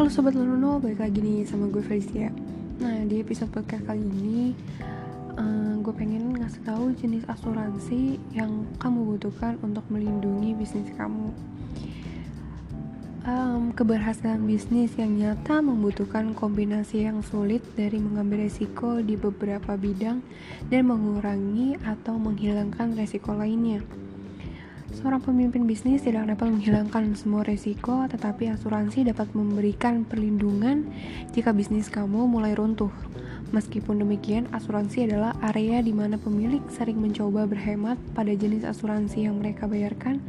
Halo Sobat Luno, balik lagi nih sama gue Felicia. Nah, di episode podcast kali ini uh, Gue pengen ngasih tahu jenis asuransi yang kamu butuhkan untuk melindungi bisnis kamu. Um, Keberhasilan bisnis yang nyata membutuhkan kombinasi yang sulit dari mengambil resiko di beberapa bidang Dan mengurangi atau menghilangkan resiko lainnya Seorang pemimpin bisnis tidak dapat menghilangkan semua resiko, tetapi asuransi dapat memberikan perlindungan jika bisnis kamu mulai runtuh. Meskipun demikian, asuransi adalah area di mana pemilik sering mencoba berhemat pada jenis asuransi yang mereka bayarkan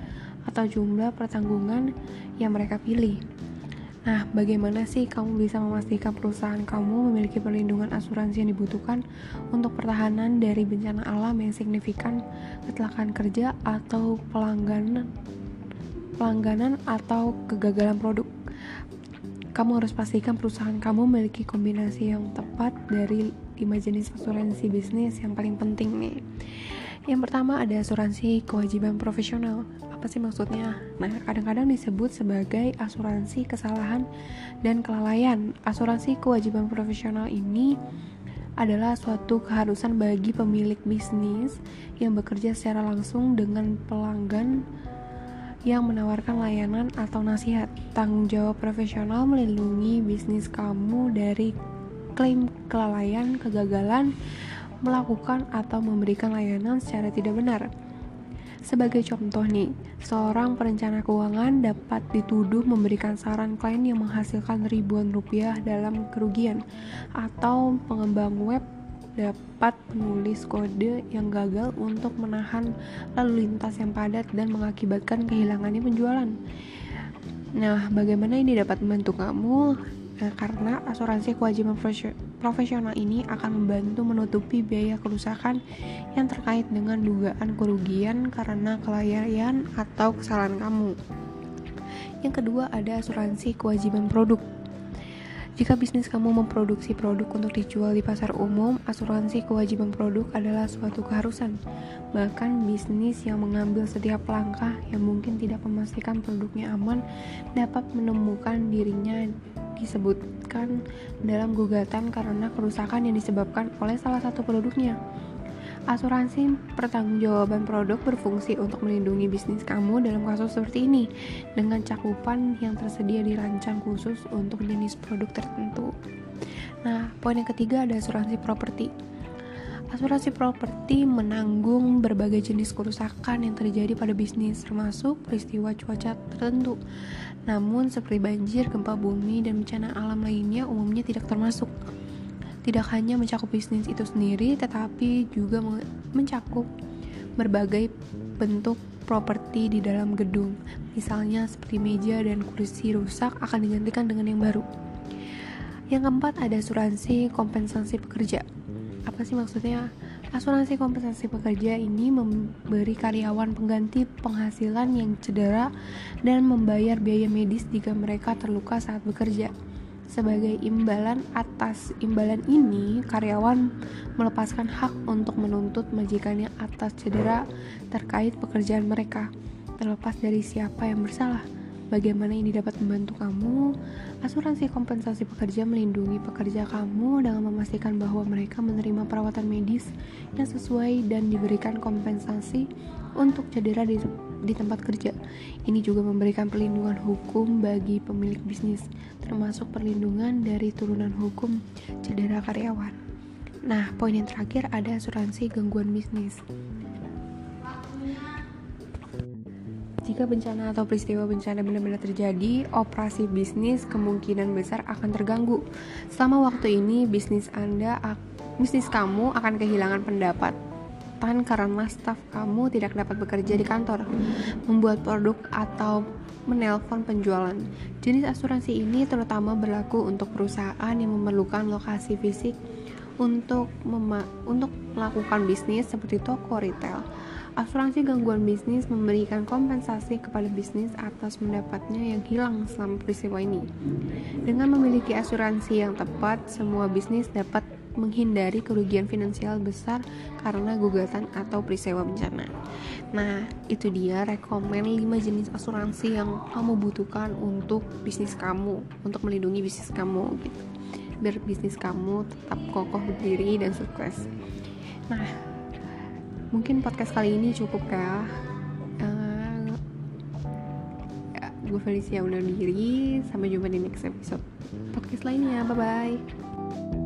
atau jumlah pertanggungan yang mereka pilih. Nah, bagaimana sih kamu bisa memastikan perusahaan kamu memiliki perlindungan asuransi yang dibutuhkan untuk pertahanan dari bencana alam yang signifikan, kecelakaan kerja atau pelangganan pelangganan atau kegagalan produk? Kamu harus pastikan perusahaan kamu memiliki kombinasi yang tepat dari lima jenis asuransi bisnis yang paling penting nih. Yang pertama ada asuransi kewajiban profesional apa sih maksudnya? Nah, kadang-kadang disebut sebagai asuransi kesalahan dan kelalaian. Asuransi kewajiban profesional ini adalah suatu keharusan bagi pemilik bisnis yang bekerja secara langsung dengan pelanggan yang menawarkan layanan atau nasihat. Tanggung jawab profesional melindungi bisnis kamu dari klaim kelalaian, kegagalan, melakukan atau memberikan layanan secara tidak benar. Sebagai contoh nih, seorang perencana keuangan dapat dituduh memberikan saran klien yang menghasilkan ribuan rupiah dalam kerugian, atau pengembang web dapat menulis kode yang gagal untuk menahan lalu lintas yang padat dan mengakibatkan kehilangannya penjualan. Nah, bagaimana ini dapat membantu kamu Nah, karena asuransi kewajiban profesional ini akan membantu menutupi biaya kerusakan yang terkait dengan dugaan kerugian karena kelalaian atau kesalahan kamu. Yang kedua ada asuransi kewajiban produk. Jika bisnis kamu memproduksi produk untuk dijual di pasar umum, asuransi kewajiban produk adalah suatu keharusan. Bahkan bisnis yang mengambil setiap langkah yang mungkin tidak memastikan produknya aman dapat menemukan dirinya disebutkan dalam gugatan karena kerusakan yang disebabkan oleh salah satu produknya. Asuransi pertanggungjawaban produk berfungsi untuk melindungi bisnis kamu dalam kasus seperti ini dengan cakupan yang tersedia dirancang khusus untuk jenis produk tertentu. Nah, poin yang ketiga ada asuransi properti. Asuransi properti menanggung berbagai jenis kerusakan yang terjadi pada bisnis, termasuk peristiwa cuaca tertentu. Namun, seperti banjir, gempa bumi, dan bencana alam lainnya umumnya tidak termasuk. Tidak hanya mencakup bisnis itu sendiri, tetapi juga mencakup berbagai bentuk properti di dalam gedung. Misalnya seperti meja dan kursi rusak akan digantikan dengan yang baru. Yang keempat ada asuransi kompensasi pekerja apa sih maksudnya asuransi kompensasi pekerja ini memberi karyawan pengganti penghasilan yang cedera dan membayar biaya medis jika mereka terluka saat bekerja sebagai imbalan atas imbalan ini, karyawan melepaskan hak untuk menuntut majikannya atas cedera terkait pekerjaan mereka, terlepas dari siapa yang bersalah. Bagaimana ini dapat membantu kamu? Asuransi kompensasi pekerja melindungi pekerja kamu dengan memastikan bahwa mereka menerima perawatan medis yang sesuai dan diberikan kompensasi untuk cedera di, di tempat kerja. Ini juga memberikan perlindungan hukum bagi pemilik bisnis, termasuk perlindungan dari turunan hukum cedera karyawan. Nah, poin yang terakhir ada asuransi gangguan bisnis. Jika bencana atau peristiwa bencana benar-benar terjadi, operasi bisnis kemungkinan besar akan terganggu. Selama waktu ini, bisnis Anda, bisnis kamu akan kehilangan pendapatan karena staf kamu tidak dapat bekerja di kantor, membuat produk atau menelpon penjualan. Jenis asuransi ini terutama berlaku untuk perusahaan yang memerlukan lokasi fisik untuk untuk melakukan bisnis seperti toko retail Asuransi gangguan bisnis memberikan kompensasi kepada bisnis atas pendapatnya yang hilang selama peristiwa ini. Dengan memiliki asuransi yang tepat, semua bisnis dapat menghindari kerugian finansial besar karena gugatan atau peristiwa bencana. Nah, itu dia rekomen 5 jenis asuransi yang kamu butuhkan untuk bisnis kamu, untuk melindungi bisnis kamu gitu. Biar bisnis kamu tetap kokoh berdiri dan sukses. Nah, mungkin podcast kali ini cukup ya. Uh, ya gue Felicia undur diri. Sampai jumpa di next episode podcast lainnya. Bye bye.